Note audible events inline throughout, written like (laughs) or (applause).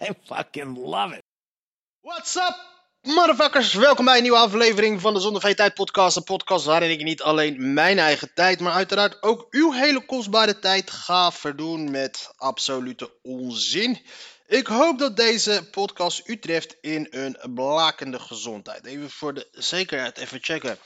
(laughs) I fucking love it. What's up, motherfuckers? Welkom bij een nieuwe aflevering van de Zonder Tijd podcast. Een podcast waarin ik niet alleen mijn eigen tijd, maar uiteraard ook uw hele kostbare tijd ga verdoen met absolute onzin. Ik hoop dat deze podcast u treft in een blakende gezondheid. Even voor de zekerheid, even checken.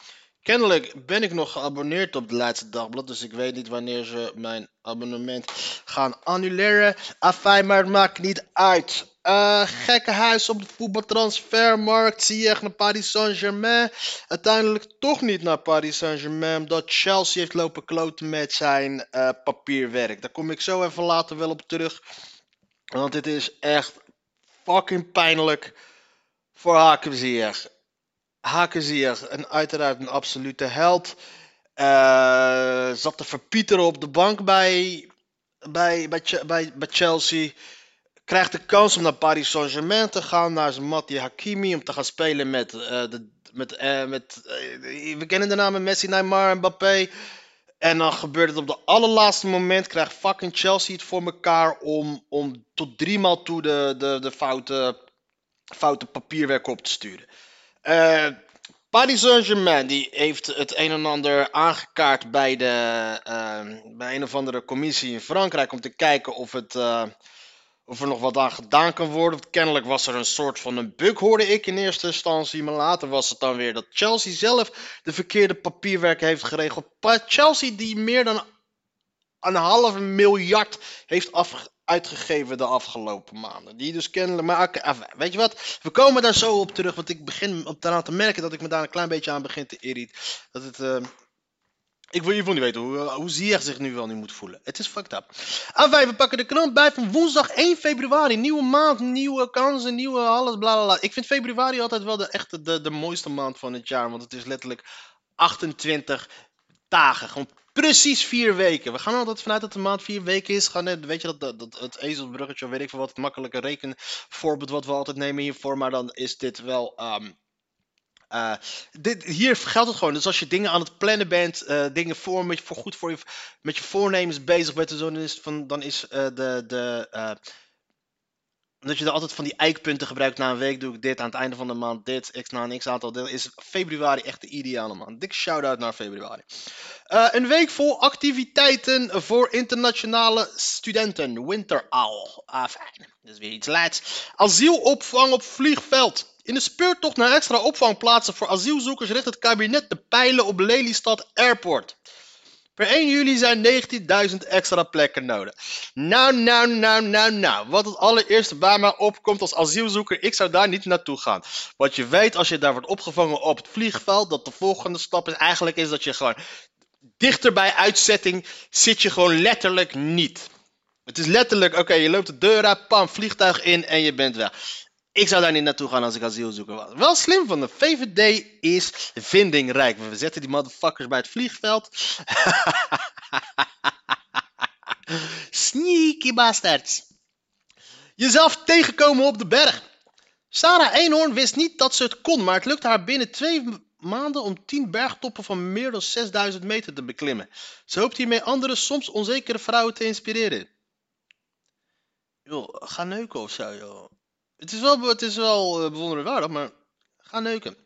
Kennelijk ben ik nog geabonneerd op de Leidse Dagblad, dus ik weet niet wanneer ze mijn abonnement gaan annuleren. Afijn, maar het maakt niet uit. Eh gekke huis op de voetbaltransfermarkt. Zie je echt naar Paris Saint-Germain. Uiteindelijk toch niet naar Paris Saint-Germain, omdat Chelsea heeft lopen kloten met zijn eh, papierwerk. Daar kom ik zo even later wel op terug. Want dit is echt fucking pijnlijk voor Hakenzier. Hakenzier, en uiteraard een absolute held. Eh, zat te verpieteren op de bank bij, bij, bij, bij Chelsea. Krijgt de kans om naar Paris Saint-Germain te gaan, naar Matti Hakimi, om te gaan spelen met, eh, de, met, eh, met eh, we kennen de namen Messi, Neymar, Mbappé. En dan gebeurt het op de allerlaatste moment, krijgt fucking Chelsea het voor elkaar om, om tot driemaal toe de, de, de foute, foute papierwerk op te sturen. Eh, Paris Saint-Germain die heeft het een en ander aangekaart bij, de, bij een of andere commissie in Frankrijk om te kijken of, het, of er nog wat aan gedaan kan worden. Want kennelijk was er een soort van een bug, hoorde ik in eerste instantie. Maar later was het dan weer dat Chelsea zelf de verkeerde papierwerk heeft geregeld. Chelsea die meer dan een half miljard heeft uitgegeven de afgelopen maanden. Die dus kennelijk. Maar weet je wat? We komen daar zo op terug. Want ik begin op te merken dat ik me daar een klein beetje aan begin te irriteren. Dat het. eh, ik wil geval niet weten hoe, eh, hoe Ziyech zich nu wel niet moet voelen. Het is fucked up. Enfin, we pakken de krant bij van woensdag 1 februari. Nieuwe maand, nieuwe kansen, nieuwe alles, bla. Ik vind februari altijd wel de, echte, de, de mooiste maand van het jaar. Want het is letterlijk 28 dagen. Gewoon precies vier weken. We gaan altijd vanuit dat de maand vier weken is. Gaan weet je dat, dat, het ezelsbruggetje, of weet ik veel wat, het makkelijke rekenvoorbeeld wat we altijd nemen hiervoor. Maar dan is dit wel. ehm, eh, dit, hier geldt het gewoon. Dus als je dingen aan het plannen bent, eh, dingen voor, met, voor goed voor je, met je voornemens bezig bent, dan is, dan is eh, de. de dat je er altijd van die eikpunten gebruikt. Na een week doe ik dit, aan het einde van de maand dit, x na een x aantal. Dan is februari echt de ideale maand. Dikke shout-out naar februari. Eh, een week vol activiteiten voor internationale studenten. Winterowl. Ah, fijn. Dat is weer iets leids. Asielopvang op vliegveld. In de speurtocht naar extra opvangplaatsen voor asielzoekers richt het kabinet de pijlen op Lelystad Airport. Per 1 juli zijn 19.000 extra plekken nodig. Nou, nou, nou, nou, nou. Wat het allereerste bij mij opkomt als asielzoeker, ik zou daar niet naartoe gaan. Want je weet als je daar wordt opgevangen op het vliegveld, dat de volgende stap is eigenlijk is dat je gewoon dichter bij uitzetting zit je gewoon letterlijk niet. Het is letterlijk, oké, je loopt de deur uit, pam, vliegtuig in en je bent weg. Ik zou daar niet naartoe gaan als ik asielzoeker was. Wel slim van de VVD is vindingrijk. We zetten die motherfuckers bij het vliegveld. (laughs) Sneaky bastards. Jezelf tegenkomen op de berg. Sarah Eenhoorn wist niet dat ze het kon, maar het lukte haar binnen twee maanden om 10 bergtoppen van meer dan 6000 meter te beklimmen. Ze hoopt hiermee andere, soms onzekere vrouwen te inspireren. Joh, ga neuken of zo, joh. Het is wel, het is wel eh, bewonderenswaardig, maar ga neuken.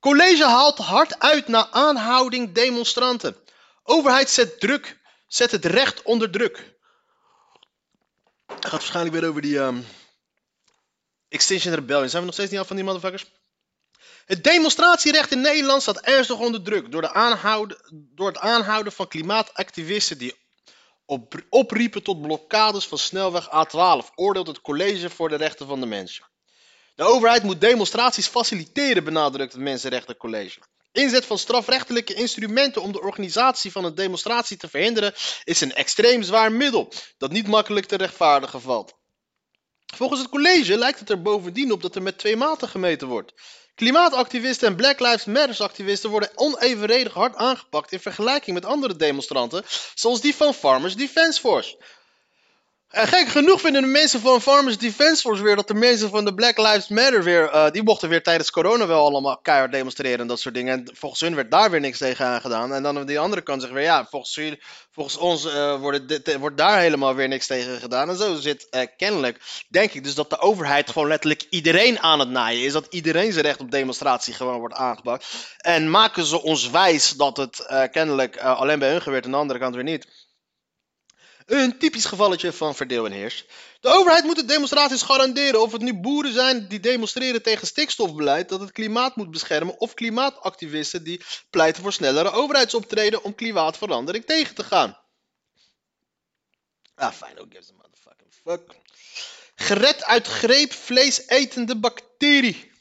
College haalt hard uit na aanhouding demonstranten. Overheid zet druk, zet het recht onder druk. Het gaat waarschijnlijk weer over die ehm, Extinction Rebellion. Zijn we nog steeds niet af van die motherfuckers? Het demonstratierecht in Nederland staat ernstig onder druk door, de aanhouden, door het aanhouden van klimaatactivisten die opriepen tot blokkades van snelweg A12, oordeelt het College voor de Rechten van de Mens. De overheid moet demonstraties faciliteren, benadrukt het Mensenrechtencollege. Inzet van strafrechtelijke instrumenten om de organisatie van een demonstratie te verhinderen is een extreem zwaar middel dat niet makkelijk te rechtvaardigen valt. Volgens het college lijkt het er bovendien op dat er met twee maten gemeten wordt. Klimaatactivisten en Black Lives Matter activisten worden onevenredig hard aangepakt in vergelijking met andere demonstranten, zoals die van Farmers Defence Force. En gek genoeg vinden de mensen van Farmers Defence Force weer dat de mensen van de Black Lives Matter weer, eh, die mochten weer tijdens corona wel allemaal keihard demonstreren en dat soort dingen. En volgens hun werd daar weer niks tegen aangedaan. En dan aan die andere kant zeggen weer, ja, volgens, volgens ons eh, wordt, wordt daar helemaal weer niks tegen gedaan. En zo zit eh, kennelijk, denk ik dus dat de overheid gewoon letterlijk iedereen aan het naaien is. Dat iedereen zijn recht op demonstratie gewoon wordt aangepakt. En maken ze ons wijs dat het eh, kennelijk eh, alleen bij hun gebeurt en aan de andere kant weer niet. Een typisch gevalletje van verdeel en heers. De overheid moet de demonstraties garanderen of het nu boeren zijn die demonstreren tegen stikstofbeleid dat het klimaat moet beschermen of klimaatactivisten die pleiten voor snellere overheidsoptreden om klimaatverandering tegen te gaan. Ah, fine, who gives a motherfucking fuck. Gered uit greep vleesetende bacterie.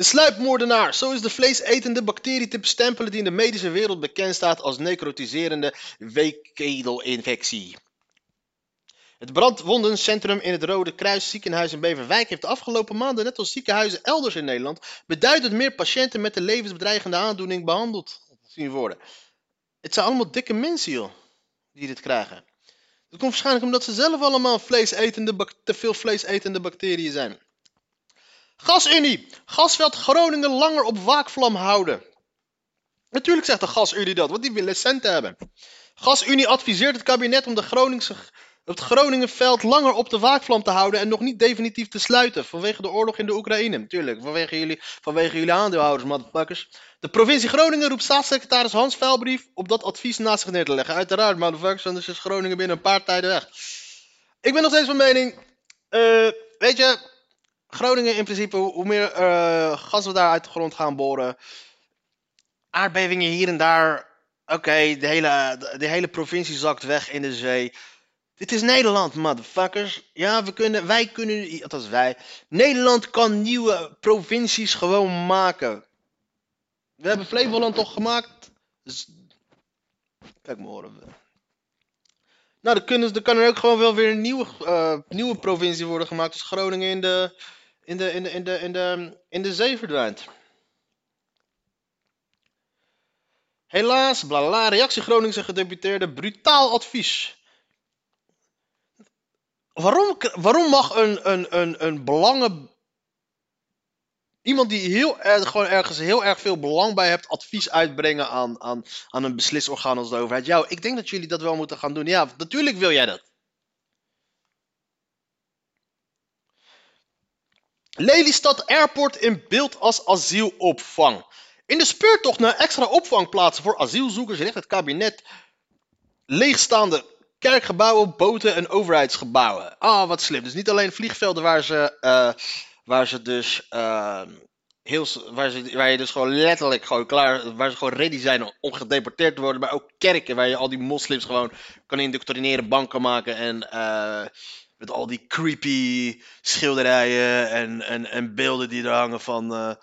Een sluipmoordenaar, zo is de vleesetende bacterie te bestempelen die in de medische wereld bekend staat als necrotiserende weekkedelinfectie. Het brandwondencentrum in het Rode Kruis ziekenhuis in Beverwijk heeft de afgelopen maanden, net als ziekenhuizen elders in Nederland, beduidend meer patiënten met de levensbedreigende aandoening behandeld zien worden. Het zijn allemaal dikke mensen, die dit krijgen. Dat komt waarschijnlijk omdat ze zelf allemaal vleesetende te veel vleesetende bacteriën zijn. Gasunie. Gasveld Groningen langer op waakvlam houden. Natuurlijk zegt de Gasunie dat, want die willen centen hebben. Gasunie adviseert het kabinet om de Groningse, het Groningenveld langer op de waakvlam te houden en nog niet definitief te sluiten vanwege de oorlog in de Oekraïne. Natuurlijk, vanwege jullie, vanwege jullie aandeelhouders, motherfuckers. De provincie Groningen roept staatssecretaris Hans Vuilbrief op dat advies naast zich neer te leggen. Uiteraard, motherfuckers, anders is Groningen binnen een paar tijden weg. Ik ben nog steeds van mening, eh, weet je, Groningen in principe, hoe meer eh, gas we daar uit de grond gaan boren, aardbevingen hier en daar, oké, de, hele, de, hele provincie zakt weg in de zee. Dit is Nederland, motherfuckers. Ja, we kunnen, wij kunnen, althans wij, Nederland kan nieuwe provincies gewoon maken. We hebben Flevoland toch gemaakt? Dus, kijk me horen. Nou, dan, kunnen, dan kan er ook gewoon wel weer een nieuwe, eh, nieuwe provincie worden gemaakt als Groningen in de, in de, in de, in de, in de, in de zee verdwijnt. Helaas, bla bla, bla, reactie Groningse gedeputeerde, brutaal advies. Waarom, waarom mag een, een, een, een belangen... Iemand die heel gewoon ergens heel erg veel belang bij hebt, advies uitbrengen aan, aan, aan een beslisorgaan als de overheid? Ja, ik denk dat jullie dat wel moeten gaan doen. Ja, natuurlijk wil jij dat. Lelystad Airport in beeld als asielopvang. In de speurtocht naar extra opvangplaatsen voor asielzoekers richt het kabinet leegstaande kerkgebouwen, boten en overheidsgebouwen. Ah, wat slim. Dus niet alleen vliegvelden waar ze, eh, waar ze dus eh, heel, waar, ze, waar je dus gewoon letterlijk gewoon klaar, waar ze gewoon ready zijn om gedeporteerd te worden, maar ook kerken waar je al die moslims gewoon kan indoctrineren, bang kan maken en eh, met al die creepy schilderijen en, en, en beelden die er hangen van eh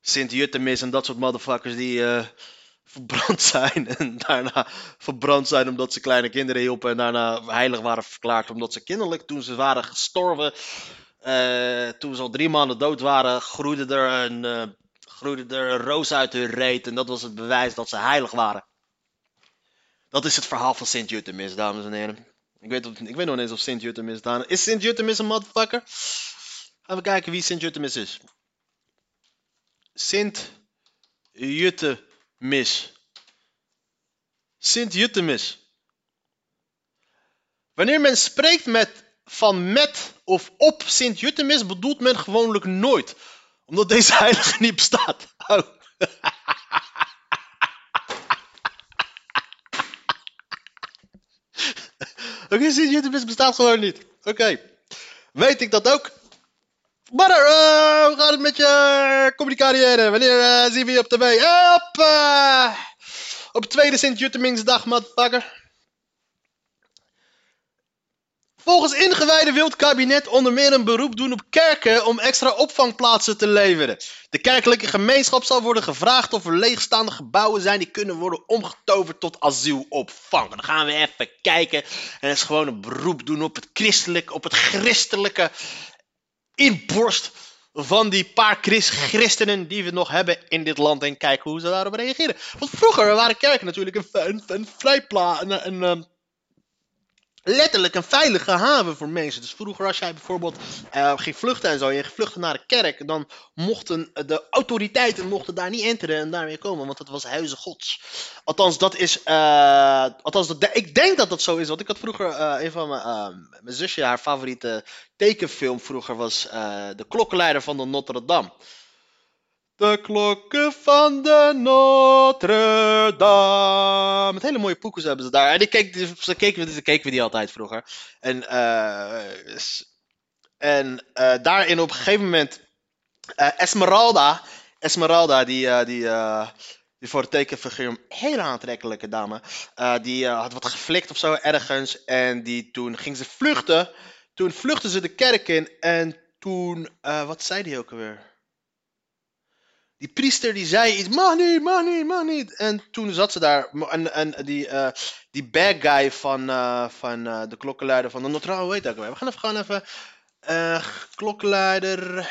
Sint-Juttemis en dat soort motherfuckers die eh, (laughs) verbrand zijn en daarna verbrand zijn omdat ze kleine kinderen hielpen en daarna heilig waren verklaard omdat ze kinderlijk toen ze waren gestorven, eh, toen ze al drie maanden dood waren, groeide er een, groeide er een roos uit hun reet en dat was het bewijs dat ze heilig waren. Dat is het verhaal van Sint-Juttemis, dames en heren. Ik weet, ik weet nog eens of Sint-Juttemis daar... Is Sint-Juttemis een motherfucker? We kijken wie Sint-Juttemis is. Sint-Juttemis. Sint-Juttemis. Wanneer men spreekt met, van met of op Sint-Juttemis bedoelt men gewoonlijk nooit. Omdat deze (laughs) heilige niet bestaat. Oh. Sint-Juttemis bestaat gewoon niet. Oké. Weet ik dat ook? Maar eh, hoe gaat het met je communicariëre? Wanneer eh, zien we je op tv? Eh, op, eh, op tweede Sint-Juttemingsdag, motherfucker. Volgens ingewijden wil het kabinet onder meer een beroep doen op kerken om extra opvangplaatsen te leveren. De kerkelijke gemeenschap zal worden gevraagd of er leegstaande gebouwen zijn die kunnen worden omgetoverd tot asielopvang. Dan gaan we even kijken en is gewoon een beroep doen op het christelijke, op het christelijke inborst van die paar Chris christenen die we nog hebben in dit land en kijken hoe ze daarop reageren. Want vroeger waren kerken natuurlijk een, een, vrijplaats, een letterlijk een veilige haven voor mensen. Dus vroeger als jij bijvoorbeeld uh, ging vluchten en zo, je vluchtte naar de kerk, dan mochten de autoriteiten mochten daar niet enteren en daar weer komen, want het was huizen gods. Althans, dat is, uh, althans, dat, ik denk dat dat zo is, want ik had vroeger, uh, een van mijn, mijn zusje, haar favoriete tekenfilm vroeger was De Klokkenleider van de Notre Dame. De klokken van de Notre Dame. Met hele mooie poekers hebben ze daar. En keek, ze keken, ze keken we die altijd vroeger. En, uh, en uh, daarin op een gegeven moment. Uh, Esmeralda. Esmeralda, die, die, die voor de tekenfiguur een hele aantrekkelijke dame. die had wat geflikt of zo ergens. En die, toen ging ze vluchten. Toen vluchtte ze de kerk in. En toen. wat zei die ook alweer? Die priester die zei iets, mag niet, mag niet, mag niet. En toen zat ze daar. En, en die, uh, die bad guy van, uh, van uh, de klokkenluider van de Notre Dame, weet ik wel. We gaan even gewoon even. klokkenluider.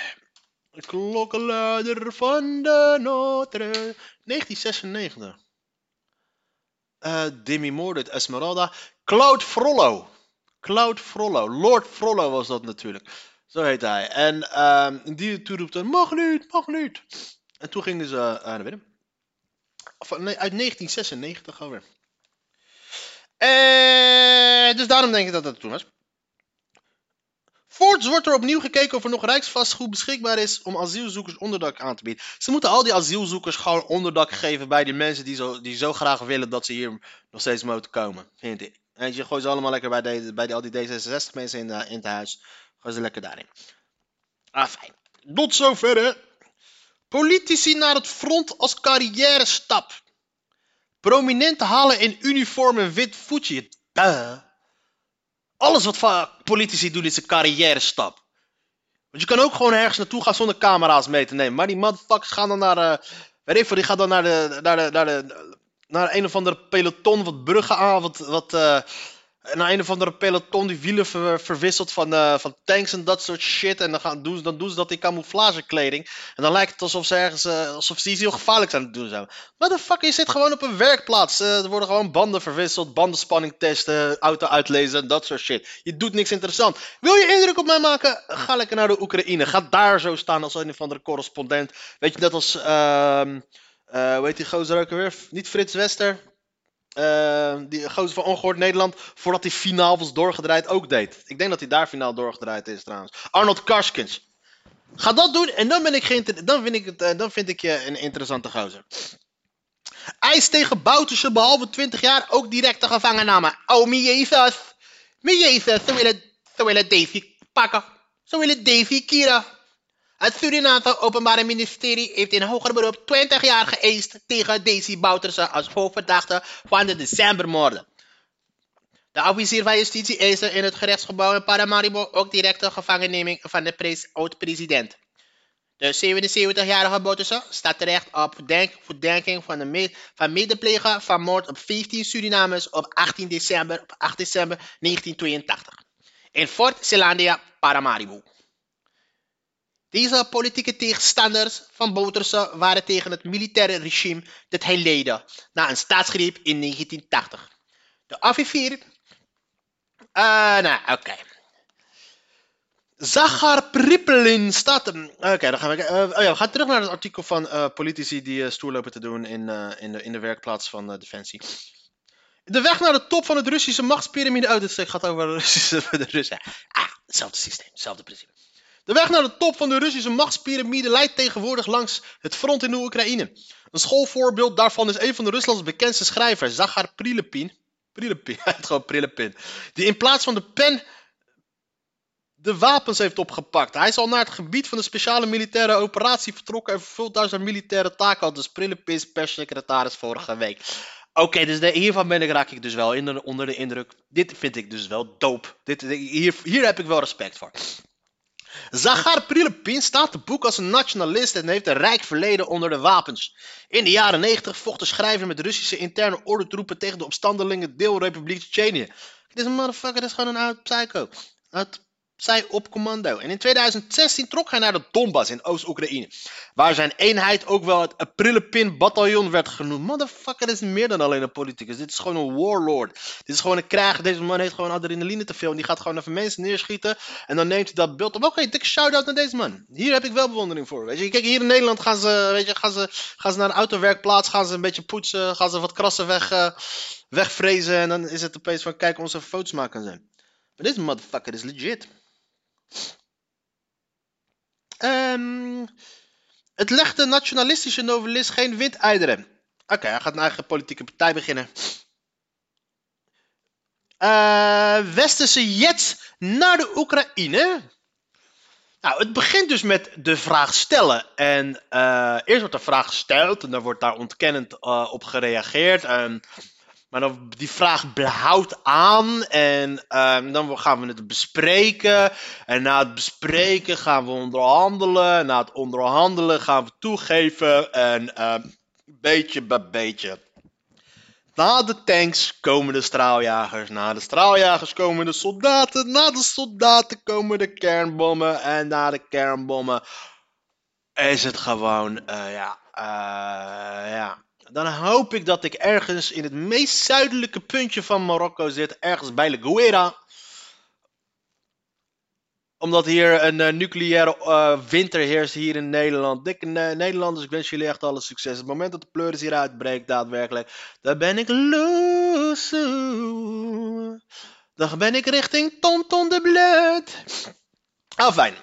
Klokkenluider van de Notre 1996. Demi Mordred, Esmeralda. Cloud Frollo. Cloud Frollo. Lord Frollo was dat natuurlijk. Zo heet hij. En uh, die toen roept dan, mag niet, mag niet. En toen gingen ze uh, naar. Of, nee, uit 1996 alweer. En dus daarom denk ik dat dat toen was. Voorts wordt er opnieuw gekeken of er nog rijksvastgoed beschikbaar is om asielzoekers onderdak aan te bieden. Ze moeten al die asielzoekers gewoon onderdak geven bij die mensen die zo, die zo graag willen dat ze hier nog steeds moeten komen. Vind ik. En je gooit ze allemaal lekker bij, de, bij die, al die D66 mensen in, de, in het huis. Gooi ze lekker daarin. Ah, fijn. Tot zover hè. Politici naar het front als carrière stap. Prominenten halen in uniform een wit voetje. Duh. Alles wat politici doen is een carrière stap. Want je kan ook gewoon ergens naartoe gaan zonder camera's mee te nemen. Maar die motherfuckers gaan dan naar. Uh, weet ik die gaan dan naar de, naar de, naar de. Naar een of andere peloton wat bruggen aan. Wat. wat uh, naar een of andere peloton die wielen verwisselt van, uh, van tanks en dat soort shit. En dan, doen, dan ze dat in camouflagekleding. En dan lijkt het alsof ze ergens, uh, alsof ze iets heel gevaarlijks aan het doen zijn. Maar de fuck, je zit gewoon op een werkplaats. Uh, er worden gewoon banden verwisseld, bandenspanning testen, auto uitlezen en dat soort shit. Je doet niks interessant. Wil je indruk op mij maken? Ga lekker naar de Oekraïne. Ga daar zo staan als een of andere correspondent. Weet je, net als, hoe heet die gozer ook weer? Niet Frits Wester, uh, die gozer van Ongehoord Nederland, voordat hij finaal was doorgedraaid, ook deed. Ik denk dat hij daar finaal doorgedraaid is trouwens. Arnold Karskens. Ga dat doen en dan, ben ik dan, vind, ik het, uh, dan vind ik je een interessante gozer. IJs tegen Bouterse, behalve 20 jaar, ook directe gevangenname. Oh, mijn jezus. Mijn jezus, ze willen, ze willen Davy pakken. Ze willen Davy Kira. Het Surinaamse Openbare Ministerie heeft in hoger beroep 20 jaar geëist tegen Daisy Bouterse als hoofdverdachte van de decembermoorden. De officier van justitie eiste in het gerechtsgebouw in Paramaribo ook directe gevangenneming van de oud-president. De 77-jarige Bouterse staat terecht op verdenking van, de van van moord op 15 Surinamers op 18 december, op 8 december 1982 in Fort Zeelandia, Paramaribo. Deze politieke tegenstanders van Bouterse waren tegen het militaire regime dat hij leidde na een staatsgreep in 1980. De officier. Uh, nou, oké. Okay. Zagar staat. Oké, dan gaan we. Uh, oh ja, we gaan terug naar het artikel van uh, politici die stoer lopen te doen in, in, de, in de werkplaats van Defensie. De weg naar de top van het Russische machtspyramide uit. Het gaat over de Russische. (laughs) De Russen. Ah, hetzelfde systeem, hetzelfde principe. De weg naar de top van de Russische machtspyramide leidt tegenwoordig langs het front in de Oekraïne. Een schoolvoorbeeld daarvan is een van de Ruslands bekendste schrijvers, Zagar Prilepin. Prilepin, (laughs) hij heet gewoon Prilepin. Die in plaats van de pen de wapens heeft opgepakt. Hij is al naar het gebied van de speciale militaire operatie vertrokken en vervult daar zijn militaire taken al. Dus Prilepins perssecretaris vorige week. Oké, dus hiervan ben ik, raak ik dus wel onder de indruk. Dit vind ik dus wel dope. Dit, hier, hier heb ik wel respect voor. Zagar Prilepin staat te boek als een nationalist en heeft een rijk verleden onder de wapens. In de jaren 90 vocht de schrijver met Russische interne ordentroepen tegen de opstandelingen deelrepubliek Tsjetsjenië. Deze motherfucker is gewoon een oud psycho. Uit zij op commando. En in 2016 trok hij naar de Donbass in Oost-Oekraïne. Waar zijn eenheid ook wel het Prilepin bataljon werd genoemd. Motherfucker is meer dan alleen een politicus. Dit is gewoon een warlord. Dit is gewoon een krijger. Deze man heeft gewoon adrenaline te veel. En die gaat gewoon even mensen neerschieten. En dan neemt hij dat beeld op. Oké, dikke shout-out naar deze man. Hier heb ik wel bewondering voor. Weet je, kijk, hier in Nederland gaan ze, weet je, gaan ze, gaan ze naar een autowerkplaats. Gaan ze een beetje poetsen. Gaan ze wat krassen weg, eh, wegvrezen. En dan is het opeens van, kijk, onze foto's maken zijn. Maar deze motherfucker is legit. Ehm, het legt de nationalistische novelist geen windeideren. Oké, hij gaat een eigen politieke partij beginnen. Eh, westerse jets naar de Oekraïne. Nou, het begint dus met de vraag stellen. En eh, eerst wordt de vraag gesteld en dan wordt daar ontkennend eh, op gereageerd. En, maar die vraag houdt aan en ehm, dan gaan we het bespreken. En na het bespreken gaan we onderhandelen. Na het onderhandelen gaan we toegeven. En ehm, beetje bij beetje. Na de tanks komen de straaljagers. Na de straaljagers komen de soldaten. Na de soldaten komen de kernbommen. En na de kernbommen is het gewoon, eh, ja, eh, ja. Dan hoop ik dat ik ergens in het meest zuidelijke puntje van Marokko zit. Ergens bij La Guera. Omdat hier een eh, nucleaire eh, winter heerst hier in Nederland. Dikke Ne- Nederlanders, ik wens jullie echt alle succes. Het moment dat de pleuris hier uitbreekt, daadwerkelijk. Dan ben ik loesoe. Dan ben ik richting Tonton de Bloed. Ah, fijn.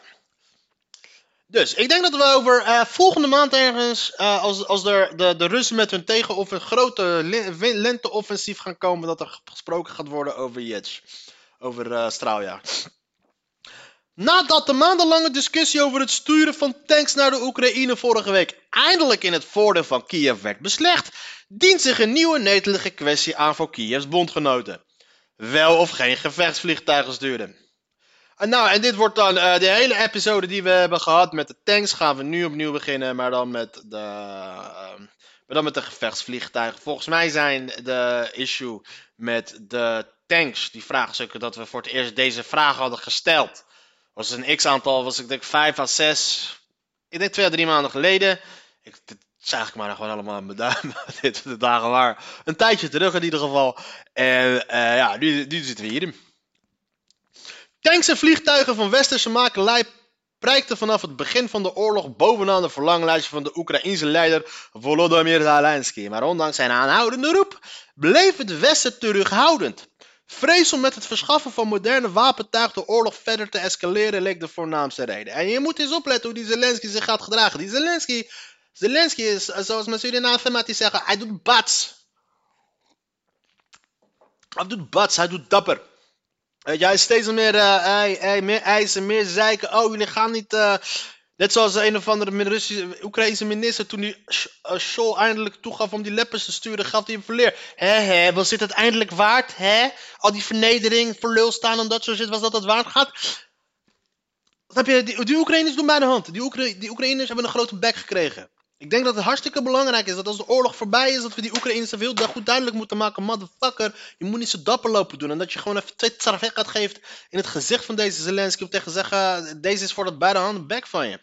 Dus, ik denk dat we over eh, volgende maand ergens, eh, als, als er de, de Russen met hun tegenoffen een grote lenteoffensief gaan komen, dat er gesproken gaat worden over Jets. Over eh straaljaar. Nadat de maandenlange discussie over het sturen van tanks naar de Oekraïne vorige week eindelijk in het voordeel van Kiev werd beslecht, dient zich een nieuwe netelige kwestie aan voor Kievs bondgenoten. Wel of geen gevechtsvliegtuigen sturen. En nou, en dit wordt dan eh, de hele episode die we hebben gehad met de tanks. Gaan we nu opnieuw beginnen, maar dan met de, eh, maar dan met de gevechtsvliegtuigen. Volgens mij zijn de issue met de tanks, die vraagstukken, dat we voor het eerst deze vraag hadden gesteld. Was een x-aantal, was ik denk 5 à 6. Ik denk twee à drie maanden geleden. Ik, dit is eigenlijk maar gewoon allemaal aan mijn duim. (laughs) Dit de dagen waar. Een tijdje terug in ieder geval. En eh, ja, nu, nu zitten we hier. Tanks en vliegtuigen van westerse makelij prijkten vanaf het begin van de oorlog bovenaan de verlanglijstje van de Oekraïense leider Volodymyr Zelensky. Maar ondanks zijn aanhoudende roep bleef het Westen terughoudend. Vrees om met het verschaffen van moderne wapentuig de oorlog verder te escaleren leek de voornaamste reden. En je moet eens opletten hoe die Zelensky zich gaat gedragen. Die Zelensky, Zelensky is, zoals mijn Suriname zeggen, hij doet bats. Hij doet bats, hij doet dapper. Weet hij is steeds meer, eh, hij, meer eisen, meer zeiken. Oh, jullie gaan niet. eh, net zoals een of andere Russische, Oekraïnse minister. toen die eh, Scholl eindelijk toegaf om die leppers te sturen, gaf hij een verleer. Hé, hé, was dit het eindelijk waard? Hè? Al die vernedering, voor lul staan en dat soort shit, was dat het waard? Gaat. Snap je, die, die Oekraïners doen bij de hand. Die, Oekra die Oekraïners hebben een grote bek gekregen. Ik denk dat het hartstikke belangrijk is dat als de oorlog voorbij is, dat we die Oekraïners heel goed duidelijk moeten maken. Motherfucker, je moet niet zo dapper lopen doen. En dat je gewoon even twee gaat geeft in het gezicht van deze Zelensky. Om tegen te zeggen, deze is voor dat bij de hand bek van je.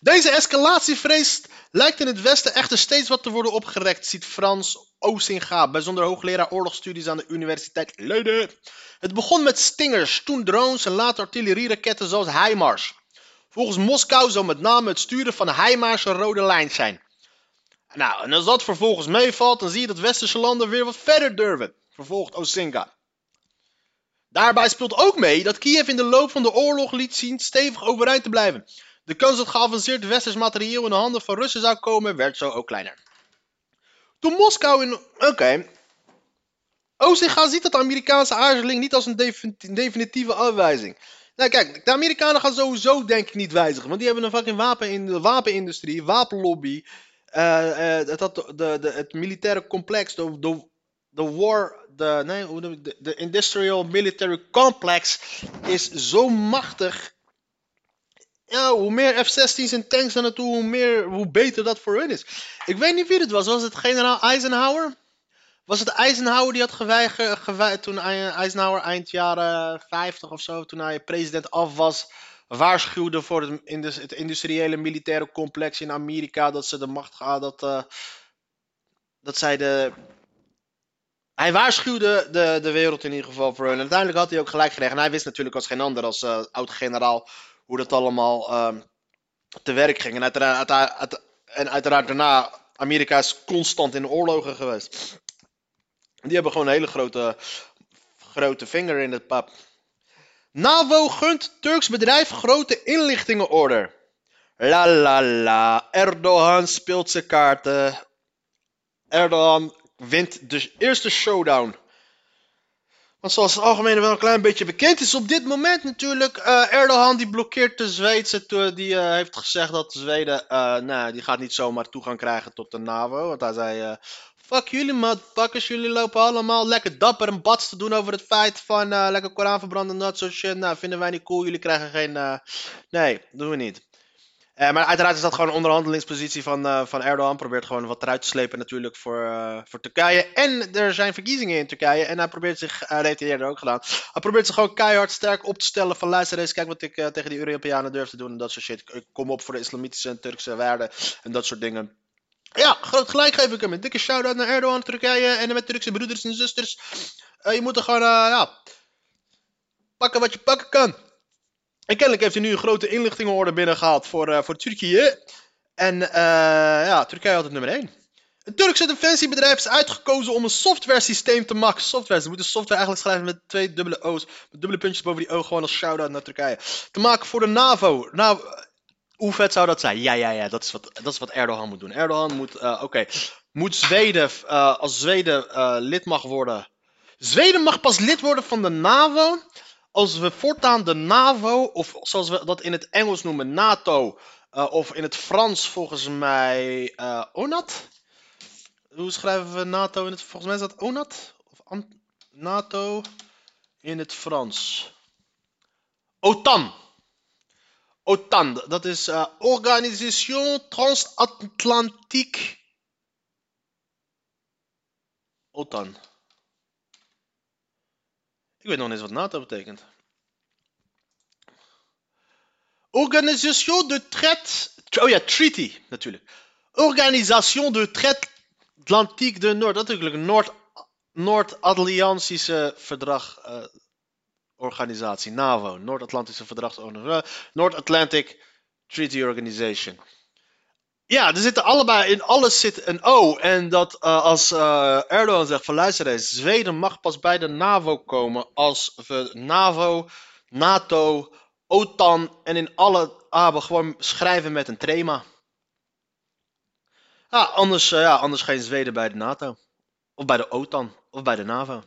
Deze escalatievrees lijkt in het Westen echter steeds wat te worden opgerekt, ziet Frans Osinga, bijzonder hoogleraar oorlogsstudies aan de Universiteit Leiden. Het begon met stingers, toen drones en later artillerieraketten zoals HIMARS. Volgens Moskou zou met name het sturen van HIMARS een rode lijn zijn. Nou, en als dat vervolgens meevalt, dan zie je dat westerse landen weer wat verder durven, vervolgt Osinga. Daarbij speelt ook mee dat Kiev in de loop van de oorlog liet zien stevig overeind te blijven. De kans dat geavanceerd westers materieel in de handen van Russen zou komen, werd zo ook kleiner. Toen Moskou in. Oké. Ozinga ziet dat de Amerikaanse aarzeling niet als een defin- definitieve afwijzing. Nou kijk, de Amerikanen gaan sowieso denk ik niet wijzigen, want die hebben een fucking wapen in de wapenindustrie, wapenlobby. eh, eh, het, de, de, het militaire complex, de, de, de war, de, nee, hoe noem de, de industrial military complex is zo machtig. Ja, hoe meer F-16's en tanks er naartoe, hoe, meer, hoe beter dat voor hun is. Ik weet niet wie het was. Was het generaal Eisenhower? Was het Eisenhower die had geweigerd, gewei- toen Ei- Eisenhower eind jaren 50 of zo, toen hij president af was, waarschuwde voor het, het industriële militaire complex in Amerika dat ze de macht gaan, dat, eh, dat zij de... Hij waarschuwde de, de wereld in ieder geval voor hun. En uiteindelijk had hij ook gelijk gekregen. En hij wist natuurlijk als geen ander, als eh, oud-generaal, hoe dat allemaal ehm, te werk ging. En uiteraard, uiteraard- uit- en uiteraard daarna, Amerika is constant in oorlogen geweest. Die hebben gewoon een hele grote, grote vinger in het pap. NAVO gunt Turks bedrijf grote inlichtingenorder. La la la, Erdogan speelt zijn kaarten. Erdogan wint de eerste showdown. Want zoals het algemeen wel een klein beetje bekend is op dit moment natuurlijk, eh, Erdogan die blokkeert de Zweedse, die eh, heeft gezegd dat Zweden, eh, nou, die gaat niet zomaar toegang krijgen tot de NAVO. Want hij zei, fuck jullie motherfuckers, jullie lopen allemaal lekker dapper en bats te doen over het feit van eh, lekker Koran verbranden en dat soort shit. Nou, vinden wij niet cool, jullie krijgen geen, eh, nee, doen we niet. Eh, maar uiteraard is dat gewoon een onderhandelingspositie van, van Erdogan. Probeert gewoon wat eruit te slepen natuurlijk voor, voor Turkije. En er zijn verkiezingen in Turkije. En hij probeert zich, dat heeft hij eerder ook gedaan. Hij probeert zich gewoon keihard sterk op te stellen. Van luister eens, kijk wat ik tegen die Europeanen durf te doen. En dat soort shit. Ik kom op voor de islamitische en Turkse waarden. En dat soort dingen. Ja, groot gelijk geef ik hem. Een dikke shout-out naar Erdogan, Turkije. En met Turkse broeders en zusters. Eh, je moet er gewoon, eh, ja... Pakken wat je pakken kan. En kennelijk heeft hij nu een grote inlichtingenorde binnengehaald voor, eh, voor Turkije. En ja, Turkije had het nummer 1. Het Turkse defensiebedrijf is uitgekozen om een software systeem te maken. Software, ze moeten software eigenlijk schrijven met twee dubbele O's. Met dubbele puntjes boven die O, gewoon als shout-out naar Turkije. Te maken voor de NAVO. Eh, hoe vet zou dat zijn? Ja, ja, ja, dat is wat, dat is wat Erdogan moet doen. Erdogan moet, eh, oké, moet Zweden, eh, als Zweden eh, lid mag worden. Zweden mag pas lid worden van de NAVO als we voortaan de NAVO, of zoals we dat in het Engels noemen, NATO, of in het Frans volgens mij ONAT. Hoe schrijven we NATO in het Volgens mij is dat ONAT? Of NATO in het Frans. OTAN. OTAN, dat is eh, Organisation Transatlantique. OTAN. Ik weet nog niet eens wat NATO betekent. Organisation de traite. Oh ja, treaty natuurlijk. Organisation de traite Atlantique de Noord. Dat is natuurlijk een Noord- Noord-Atlantische verdrag. eh, organisatie, NAVO. Noord-Atlantische verdragsorganisatie. North-Atlantic Treaty Organization. Ja, er zitten allebei in alles zit een O. En dat eh, als eh, Erdogan zegt van luister eens, Zweden mag pas bij de NAVO komen als we NAVO, NATO, OTAN en in alle ABE gewoon schrijven met een trema. Ja, anders, eh, ja, anders geen Zweden bij de NATO. Of bij de OTAN. Of bij de NAVO.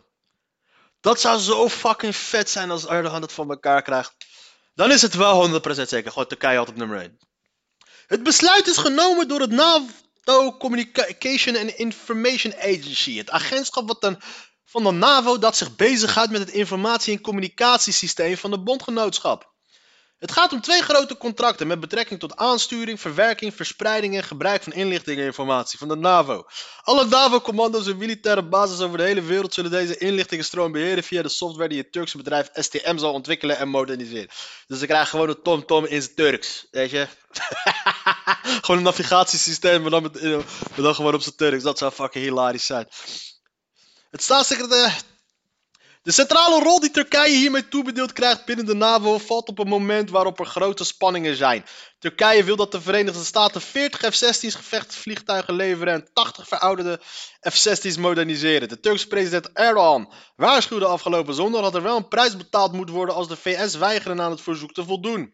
Dat zou zo fucking vet zijn als Erdogan het voor elkaar krijgt. Dan is het wel 100% zeker. Gewoon Turkije altijd op nummer 1. Het besluit is genomen door het NAVO Communication and Information Agency. Het agentschap wat van de NAVO dat zich bezighoudt met het informatie- en communicatiesysteem van de bondgenootschap. Het gaat om twee grote contracten met betrekking tot aansturing, verwerking, verspreiding en gebruik van inlichting en informatie van de NAVO. Alle NAVO-commando's en militaire bases over de hele wereld zullen deze inlichtingenstroom beheren via de software die het Turkse bedrijf STM zal ontwikkelen en moderniseren. Dus ze krijgen gewoon een TomTom in zijn Turks, weet je? (laughs) gewoon een navigatiesysteem, maar dan, met, maar dan gewoon op zijn Turks. Dat zou fucking hilarisch zijn. Het staatssecretaris. De centrale rol die Turkije hiermee toebedeeld krijgt binnen de NAVO valt op een moment waarop er grote spanningen zijn. Turkije wil dat de Verenigde Staten 40 F-16's gevechtsvliegtuigen leveren en 80 verouderde F-16's moderniseren. De Turkse president Erdogan waarschuwde afgelopen zondag dat er wel een prijs betaald moet worden als de VS weigeren aan het verzoek te voldoen.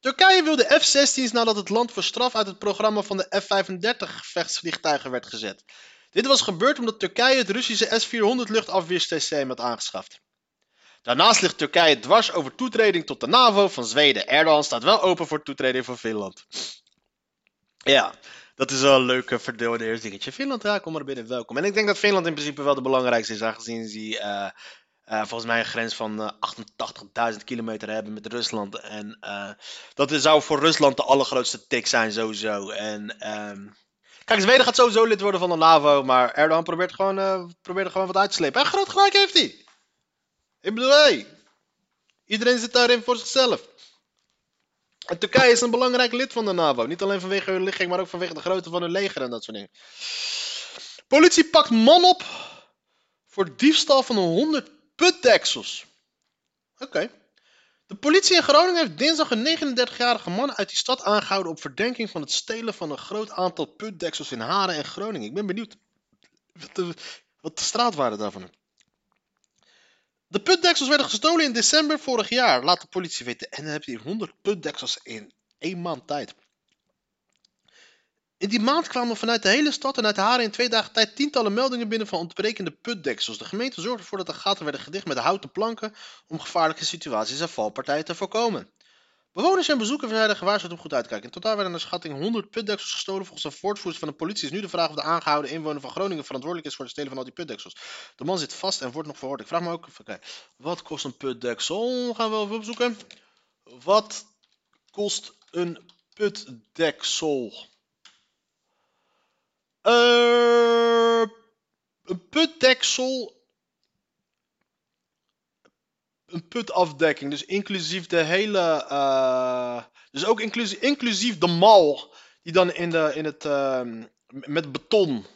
Turkije wil de F-16's nadat het land voor straf uit het programma van de F-35 gevechtsvliegtuigen werd gezet. Dit was gebeurd omdat Turkije het Russische S-400 luchtafweersysteem had aangeschaft. Daarnaast ligt Turkije dwars over toetreding tot de NAVO van Zweden. Erdogan staat wel open voor toetreding van Finland. Ja, dat is wel een leuke verdeel in eerste dingetje. Finland, ja, kom maar binnen, welkom. En ik denk dat Finland in principe wel de belangrijkste is, aangezien ze eh, eh, volgens mij een grens van uh, 88.000 kilometer hebben met Rusland. En dat zou voor Rusland de allergrootste tik zijn, sowieso. En um, kijk, Zweden gaat sowieso lid worden van de NAVO, maar Erdogan probeert gewoon, probeert er gewoon wat uit te slepen. En groot gelijk heeft hij. Ik bedoel, hey, iedereen zit daarin voor zichzelf. En Turkije is een belangrijk lid van de NAVO. Niet alleen vanwege hun ligging, maar ook vanwege de grootte van hun leger en dat soort dingen. Politie pakt man op voor diefstal van 100 putdeksels. Oké. De politie in Groningen heeft dinsdag een 39-jarige man uit die stad aangehouden op verdenking van het stelen van een groot aantal putdeksels in Haren en Groningen. Ik ben benieuwd wat de, wat de straatwaarde daarvan is. De putdeksels werden gestolen in december vorig jaar, laat de politie weten. En dan heb je 100 putdeksels in één maand tijd. In die maand kwamen vanuit de hele stad en uit Haren in twee dagen tijd tientallen meldingen binnen van ontbrekende putdeksels. De gemeente zorgde ervoor dat de gaten werden gedicht met houten planken om gevaarlijke situaties en valpartijen te voorkomen. Bewoners en bezoekers werden gewaarschuwd om goed uit te kijken. In totaal werden naar schatting 100 putdeksels gestolen. Volgens een voortvoerster van de politie is nu de vraag of de aangehouden inwoner van Groningen verantwoordelijk is voor het stelen van al die putdeksels. De man zit vast en wordt nog verhoord. Ik vraag me ook even, wat kost een putdeksel? Gaan we even opzoeken. Wat kost een putdeksel? Uh, een putdeksel een putafdekking. Dus inclusief de hele. Uh, dus ook inclusief, inclusief de mal. Die dan in, de, in het. Uh, met beton.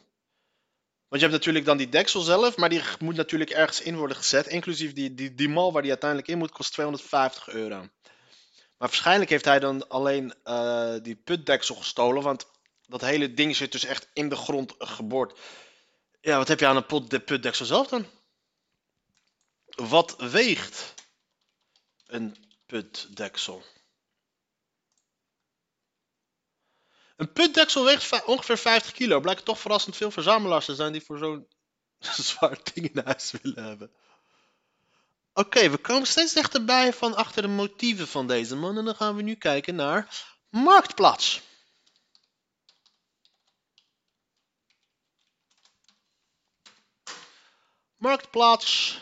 Want je hebt natuurlijk dan die deksel zelf. Maar die moet natuurlijk ergens in worden gezet. Inclusief die, die, die mal waar die uiteindelijk in moet. Kost 250 euro. Maar waarschijnlijk heeft hij dan alleen uh, die putdeksel gestolen. Want dat hele ding zit dus echt in de grond geboord. Ja, wat heb je aan een pot, putdeksel zelf dan? Wat weegt een putdeksel? Een putdeksel weegt ongeveer 50 kilo. Blijkt toch verrassend veel verzamelaars te zijn die voor zo'n (laughs) zwaar ding in huis willen hebben. Oké, we komen steeds dichterbij van achter de motieven van deze man. En dan gaan we nu kijken naar Marktplaats. Marktplaats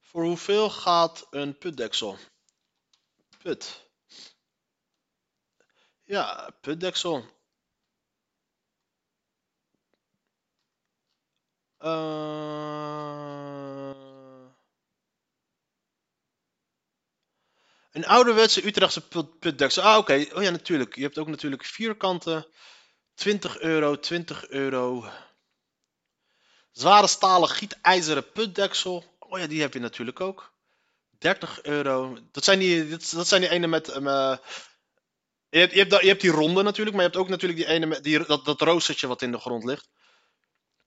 voor hoeveel gaat een putdeksel? Put. Ja, putdeksel. Uh... Een ouderwetse Utrechtse putdeksel. Ah, oké. Oh ja, natuurlijk. Je hebt ook natuurlijk vierkante. 20 euro, 20 euro. Zware stalen gietijzeren putdeksel. Oh ja, die heb je natuurlijk ook. 30 euro. Dat zijn die, dat zijn die ene met. Je, hebt, je, hebt, je hebt die ronde natuurlijk, maar je hebt ook natuurlijk die ene met die, dat, dat roostertje wat in de grond ligt.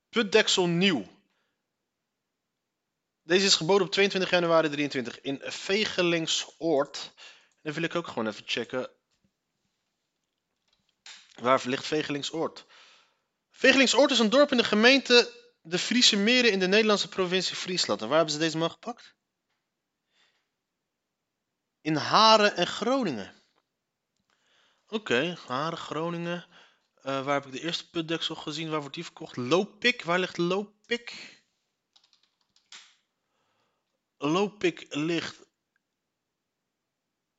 Putdeksel nieuw. Deze is geboden op 22 januari 23 in Vegelingsoord. Dan wil ik ook gewoon even checken. Waar ligt Vegelingsoord? Vegelingsoord is een dorp in de gemeente de Friese meren in de Nederlandse provincie Friesland. En waar hebben ze deze man gepakt? In Haren en Groningen. Oké, Haren, Groningen. Uh, waar heb ik de eerste putdeksel gezien? Waar wordt die verkocht? Lopik. Waar ligt Lopik? Lopik ligt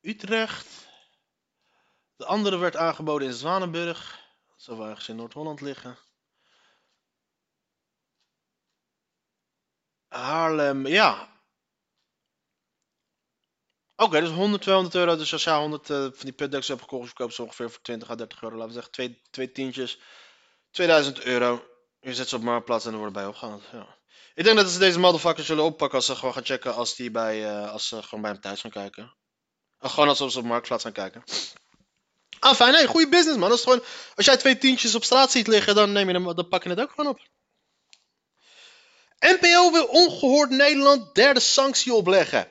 Utrecht. De andere werd aangeboden in Zwanenburg. Dat zou ergens in Noord-Holland liggen. Haarlem, ja. Oké, dus 100, 200 euro. Dus als jij 100 uh, van die putdecks hebt gekocht, verkoop ze ongeveer voor 20 à 30 euro. Laten we zeggen, twee, twee tientjes. 2000 euro. Je zet ze op marktplaats en dan worden bij opgehaald. Ja. Ik denk dat ze deze motherfuckers zullen oppakken als ze gewoon gaan checken als, die bij, uh, als ze gewoon bij hem thuis gaan kijken. Of gewoon als ze op marktplaats gaan kijken. Ah, fijn. Nee, goede business, man. Is gewoon, als jij twee tientjes op straat ziet liggen, dan, neem je hem, dan pak je het ook gewoon op. NPO wil ongehoord Nederland derde sanctie opleggen.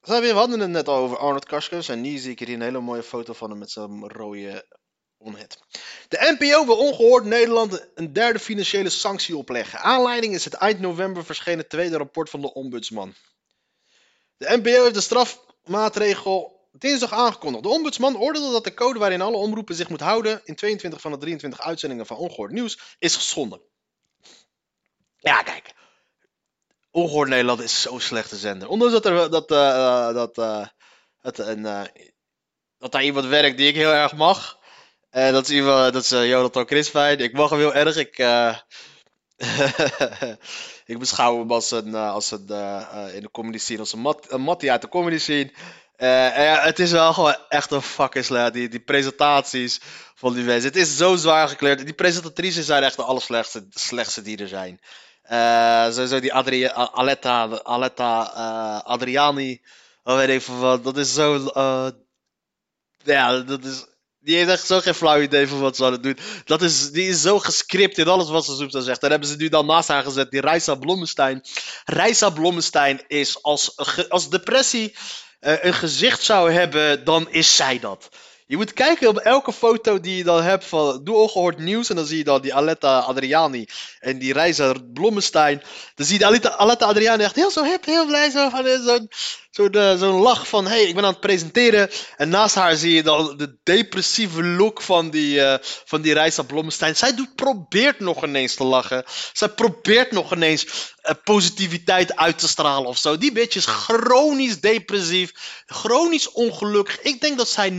We hadden het net over Arnold Karskens en nu zie ik hier een hele mooie foto van hem met zijn rode onhet. De NPO wil ongehoord Nederland een derde financiële sanctie opleggen. Aanleiding is het eind november verschenen tweede rapport van de ombudsman. De NPO heeft de strafmaatregel dinsdag aangekondigd. De ombudsman oordeelde dat de code waarin alle omroepen zich moeten houden in 22 van de 23 uitzendingen van Ongehoord Nieuws is geschonden. Ja, kijk. Ongehoord Nederland is zo slechte zender. Ondanks dat er dat, dat, uh, dat, uh, dat daar iemand werkt die ik heel erg mag. En dat is iemand, dat is Jonathan Christfijn. Ik mag hem heel erg. Ik, (laughs) ik beschouw hem als een, als een in de comedy scene, als een, mat, een mattie uit de comedy scene. Het is wel gewoon echt een fucking slecht. Die, die presentaties van die mensen. Het is zo zwaar gekleurd. Die presentatrices zijn echt de allerslechtste slechtste die er zijn. Uh, sowieso die Adri Aletta, Aletta uh, Adriani. Of weet ik van wat. Dat is zo. ja, dat is. Die heeft echt zo geen flauw idee van wat ze het doen. Dat is, die is zo gescript in alles wat ze zoekt zegt. Daar hebben ze nu dan naast haar gezet. Die Reisa Blommestein. Reisa Blommestein is als, als depressie uh, een gezicht zou hebben, dan is zij dat. Je moet kijken op elke foto die je dan hebt van Doe Ongehoord Nieuws. En dan zie je dan die Aletta Adriani en die Reizer Blommestein. Dan zie je Aletta, Aletta Adriani echt heel zo hip, heel blij. Zo van eh, zo'n zo zo'n lach van, hey, ik ben aan het presenteren. En naast haar zie je dan de depressieve look van die, uh, van die Reisa Blommestein. Zij doet, probeert nog ineens te lachen. Zij probeert nog ineens uh, positiviteit uit te stralen of zo. Die bitch is chronisch depressief. Chronisch ongelukkig. Ik denk dat zij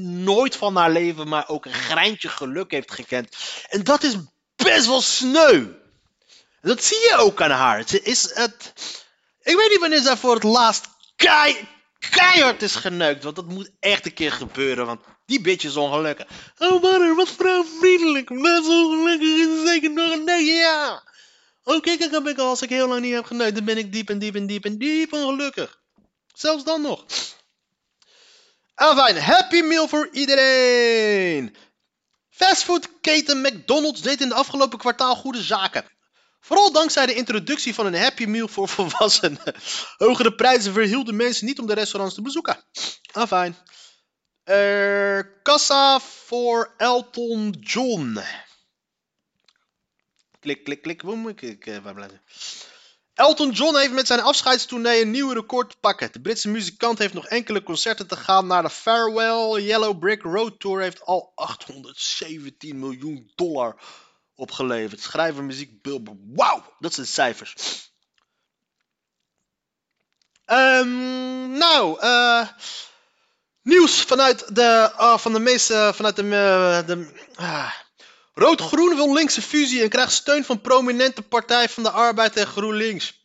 nooit van haar leven maar ook een greintje geluk heeft gekend. En dat is best wel sneu. Dat zie je ook aan haar. Ze is het... Ik weet niet wanneer zij voor het laatst kei, keihard is geneukt. Want dat moet echt een keer gebeuren. Want die bitch is ongelukkig. Oh man, wat vrouwvriendelijk. Is ongelukkig. Is zeker nog een neukje. Ja. Oh kijk, heb ik als ik heel lang niet heb geneukt. Dan ben ik diep en diep en diep en diep ongelukkig. Zelfs dan nog. Afijn, happy meal voor iedereen. Fastfoodketen McDonald's deed in de afgelopen kwartaal goede zaken. Vooral dankzij de introductie van een Happy Meal voor (laughs) volwassenen. Hogere prijzen verhielden mensen niet om de restaurants te bezoeken. Ah, fijn. Uh, kassa voor Elton John. Klik, klik, klik. Waar ik? Uh, waar blijven? Elton John heeft met zijn afscheidstournee een nieuw record te pakken. De Britse muzikant heeft nog enkele concerten te gaan naar de Farewell Yellow Brick Road Tour. Heeft al 817 miljoen dollar opgeleverd. Schrijver, muziek. Wauw, dat zijn cijfers. Um, nou, uh, nieuws vanuit de, uh, van de meeste, vanuit de, de Rood-Groen wil linkse fusie en krijgt steun van prominente Partij van de Arbeid en GroenLinks.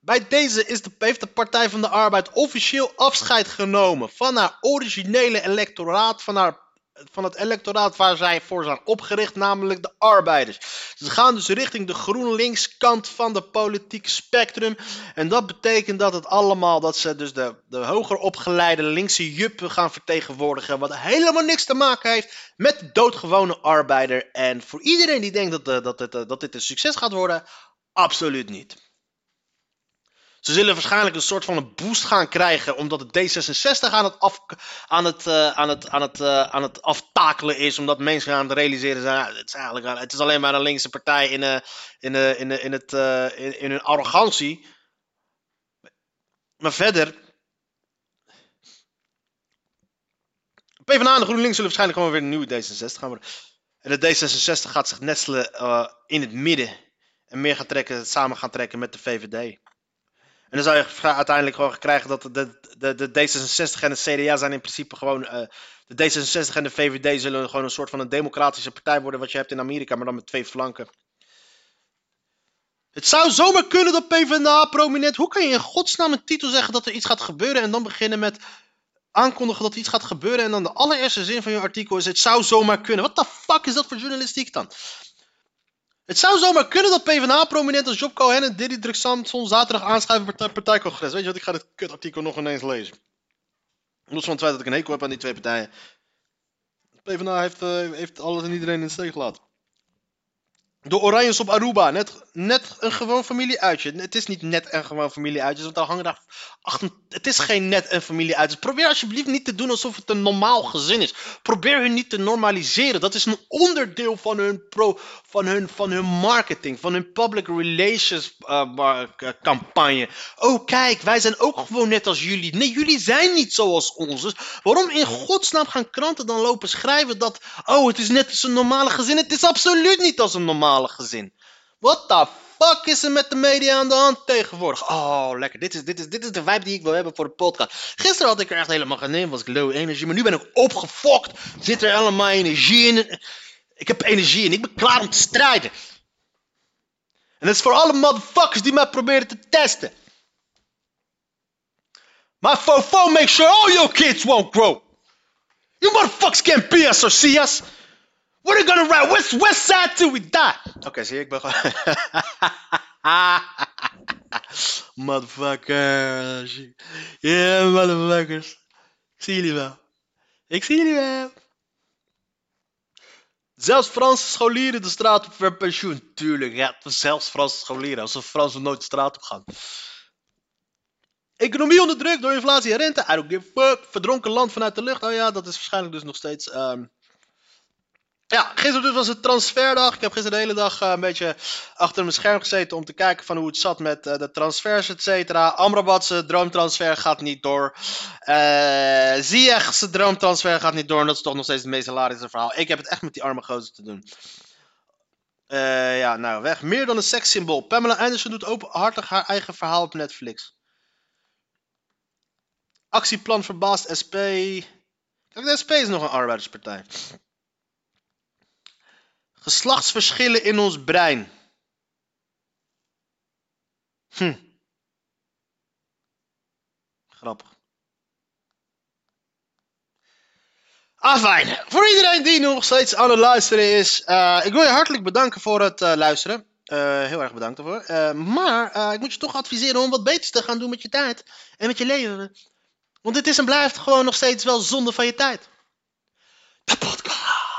Bij deze is de, heeft de Partij van de Arbeid officieel afscheid genomen van haar originele electoraat, van haar van het electoraat waar zij voor zijn opgericht, namelijk de arbeiders. Ze gaan dus richting de GroenLinks kant van de politieke spectrum. En dat betekent dat het allemaal, dat ze dus de, de hoger opgeleide linkse juppen gaan vertegenwoordigen. Wat helemaal niks te maken heeft met de doodgewone arbeider. En voor iedereen die denkt dat, dat, dat, dat dit een succes gaat worden, absoluut niet. Ze zullen waarschijnlijk een soort van een boost gaan krijgen, omdat het D66 aan het, af, aan het, aftakelen is. Omdat mensen gaan realiseren zijn, het, is het is alleen maar een linkse partij in, uh, in, in, het, in hun arrogantie. Maar verder. PvdA en de GroenLinks zullen waarschijnlijk gewoon weer een nieuwe D66 gaan worden. En de D66 gaat zich nestelen in het midden. En meer gaan trekken, samen gaan trekken met de VVD. En dan zou je uiteindelijk gewoon krijgen dat de, de, de D66 en de CDA zijn in principe gewoon. Uh, de D66 en de VVD zullen gewoon een soort van een democratische partij worden. Wat je hebt in Amerika, maar dan met twee flanken. Het zou zomaar kunnen dat PvdA prominent. Hoe kan je in godsnaam een titel zeggen dat er iets gaat gebeuren en dan beginnen met aankondigen dat er iets gaat gebeuren en dan de allereerste zin van je artikel is: Het zou zomaar kunnen. Wat de fuck is dat voor journalistiek dan? Het zou zomaar kunnen dat PvdA-prominent als Job Cohen en Diddy Samson zaterdag aanschrijven bij partijcongres. Weet je wat, ik ga dit kutartikel nog ineens lezen. Los van het feit dat ik een hekel heb aan die twee partijen. PvdA heeft, uh, heeft alles en iedereen in de steek gelaten. De Oranjes op Aruba. Net, net een gewoon familieuitje. Het is niet net een gewoon familieuitje. Want daar hangen daar. acht- het is geen net een familieuitje. Probeer alsjeblieft niet te doen alsof het een normaal gezin is. Probeer hun niet te normaliseren. Dat is een onderdeel van hun, pro, van hun, van hun marketing. Van hun public relations eh, campagne. Oh, kijk, wij zijn ook gewoon net als jullie. Nee, jullie zijn niet zoals ons. Waarom in godsnaam gaan kranten dan lopen schrijven dat. Oh, het is net als een normale gezin. Het is absoluut niet als een normale gezin. What the fuck is er met de media aan de hand tegenwoordig? Oh, lekker. Dit is, dit is, dit is de vibe die ik wil hebben voor de podcast. Gisteren had ik er echt helemaal geen in. Was ik low energie. Maar nu ben ik opgefokt. Zit er allemaal energie in. Ik heb energie en ik ben klaar om te strijden. En dat is voor alle motherfuckers die mij proberen te testen. My fofo make sure all your kids won't grow. You motherfuckers can't be us or see us. You gonna ride west, west side till we die? Oké, zie ik ben gewoon... (laughs) motherfuckers. Yeah, motherfuckers. Ik zie jullie wel. Ik zie jullie wel. Zelfs Franse scholieren de straat op voor pensioen. Tuurlijk, ja, zelfs Franse scholieren. Alsof Fransen nooit de straat op gaan. Economie onder druk door inflatie en rente. I don't give a fuck. Verdronken land vanuit de lucht. Oh ja, dat is waarschijnlijk dus nog steeds. ehm, Ja, gisteren dus was het transferdag. Ik heb gisteren de hele dag eh, een beetje achter mijn scherm gezeten om te kijken van hoe het zat met eh, de transfers, et cetera. Droomtransfer gaat niet door. Eh Ziyech zijn droomtransfer gaat niet door. En dat is toch nog steeds het meest hilarische verhaal. Ik heb het echt met die arme gozer te doen. Eh, ja, nou, weg. Meer dan een sekssymbool. Pamela Anderson doet openhartig haar eigen verhaal op Netflix. Actieplan verbaast SP. Kijk, de SP is nog een arbeiderspartij. Geslachtsverschillen in ons brein. Hm. Grappig. Afijn, voor iedereen die nog steeds aan het luisteren is, eh, ik wil je hartelijk bedanken voor het eh, luisteren. Eh, heel erg bedankt daarvoor. Maar ik moet je toch adviseren om wat beters te gaan doen met je tijd en met je leven. Want dit is en blijft gewoon nog steeds wel zonde van je tijd. De podcast.